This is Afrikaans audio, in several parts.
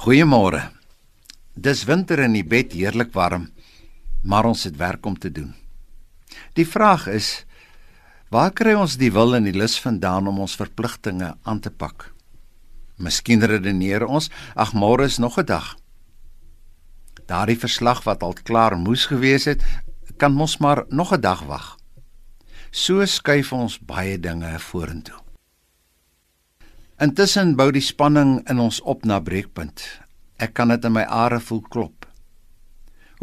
Goeiemôre. Dis winter in die bed heerlik warm, maar ons het werk om te doen. Die vraag is waar kry ons die wil en die lus vandaan om ons verpligtinge aan te pak? Miskien redeneer ons, ag môre is nog 'n dag. Daardie verslag wat al klaar moes gewees het, kan mos maar nog 'n dag wag. So skuif ons baie dinge vorentoe. Intussen bou die spanning in ons op na breekpunt. Ek kan dit in my are voel klop.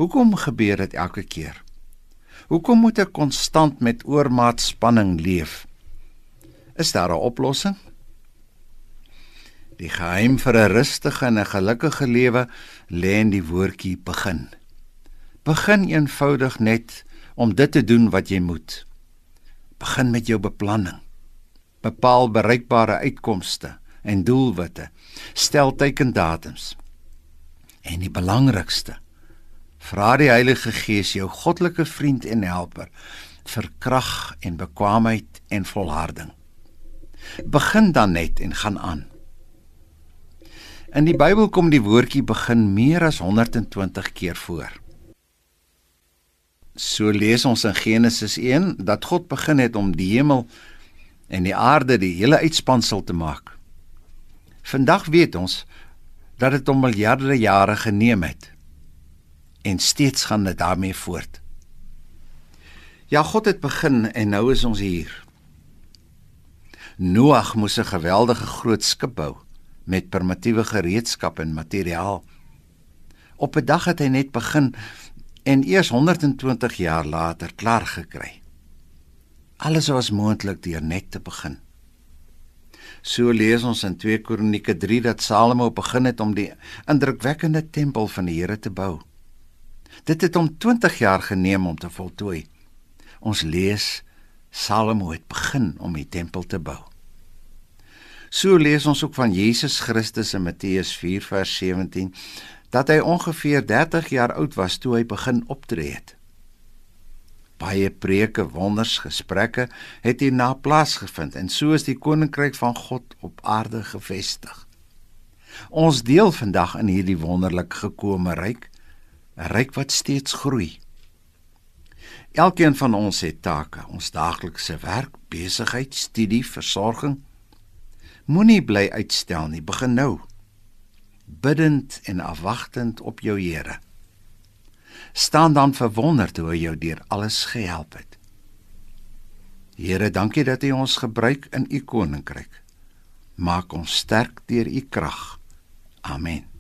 Hoekom gebeur dit elke keer? Hoekom moet ek konstant met oormaat spanning leef? Is daar 'n oplossing? Die geheim vir 'n rustige en 'n gelukkige lewe lê in die woordjie begin. Begin eenvoudig net om dit te doen wat jy moet. Begin met jou beplanning bepaal bereikbare uitkomste en doelwitte, stel teikendatums. En die belangrikste, vra die Heilige Gees, jou goddelike vriend en helper, vir krag en bekwaamheid en volharding. Begin dan net en gaan aan. In die Bybel kom die woordjie begin meer as 120 keer voor. So lees ons in Genesis 1 dat God begin het om die hemel en die aarde die hele uitspansel te maak. Vandag weet ons dat dit om miljarde jare geneem het en steeds gaan dit daarmee voort. Ja, God het begin en nou is ons hier. Noag moes 'n geweldige groot skip bou met primitiewe gereedskap en materiaal. Op 'n dag het hy net begin en eers 120 jaar later klaar gekry. Alles was moontlik deur net te begin. So lees ons in 2 Kronieke 3 dat Salomo begin het om die indrukwekkende tempel van die Here te bou. Dit het hom 20 jaar geneem om te voltooi. Ons lees Salomo het begin om die tempel te bou. So lees ons ook van Jesus Christus in Matteus 4 vers 17 dat hy ongeveer 30 jaar oud was toe hy begin optree het baie preke, wonders, gesprekke het hierna plaasgevind en so is die koninkryk van God op aarde gevestig. Ons deel vandag in hierdie wonderlik gekome ryk, 'n ryk wat steeds groei. Elkeen van ons het take, ons daaglikse werk, besigheid, studie, versorging. Moenie bly uitstel nie, begin nou. Biddend en afwagtend op jou Here staan dan verwonderd hoe hy jou deur alles gehelp het. Here, dankie dat U ons gebruik in U koninkryk. Maak ons sterk deur U krag. Amen.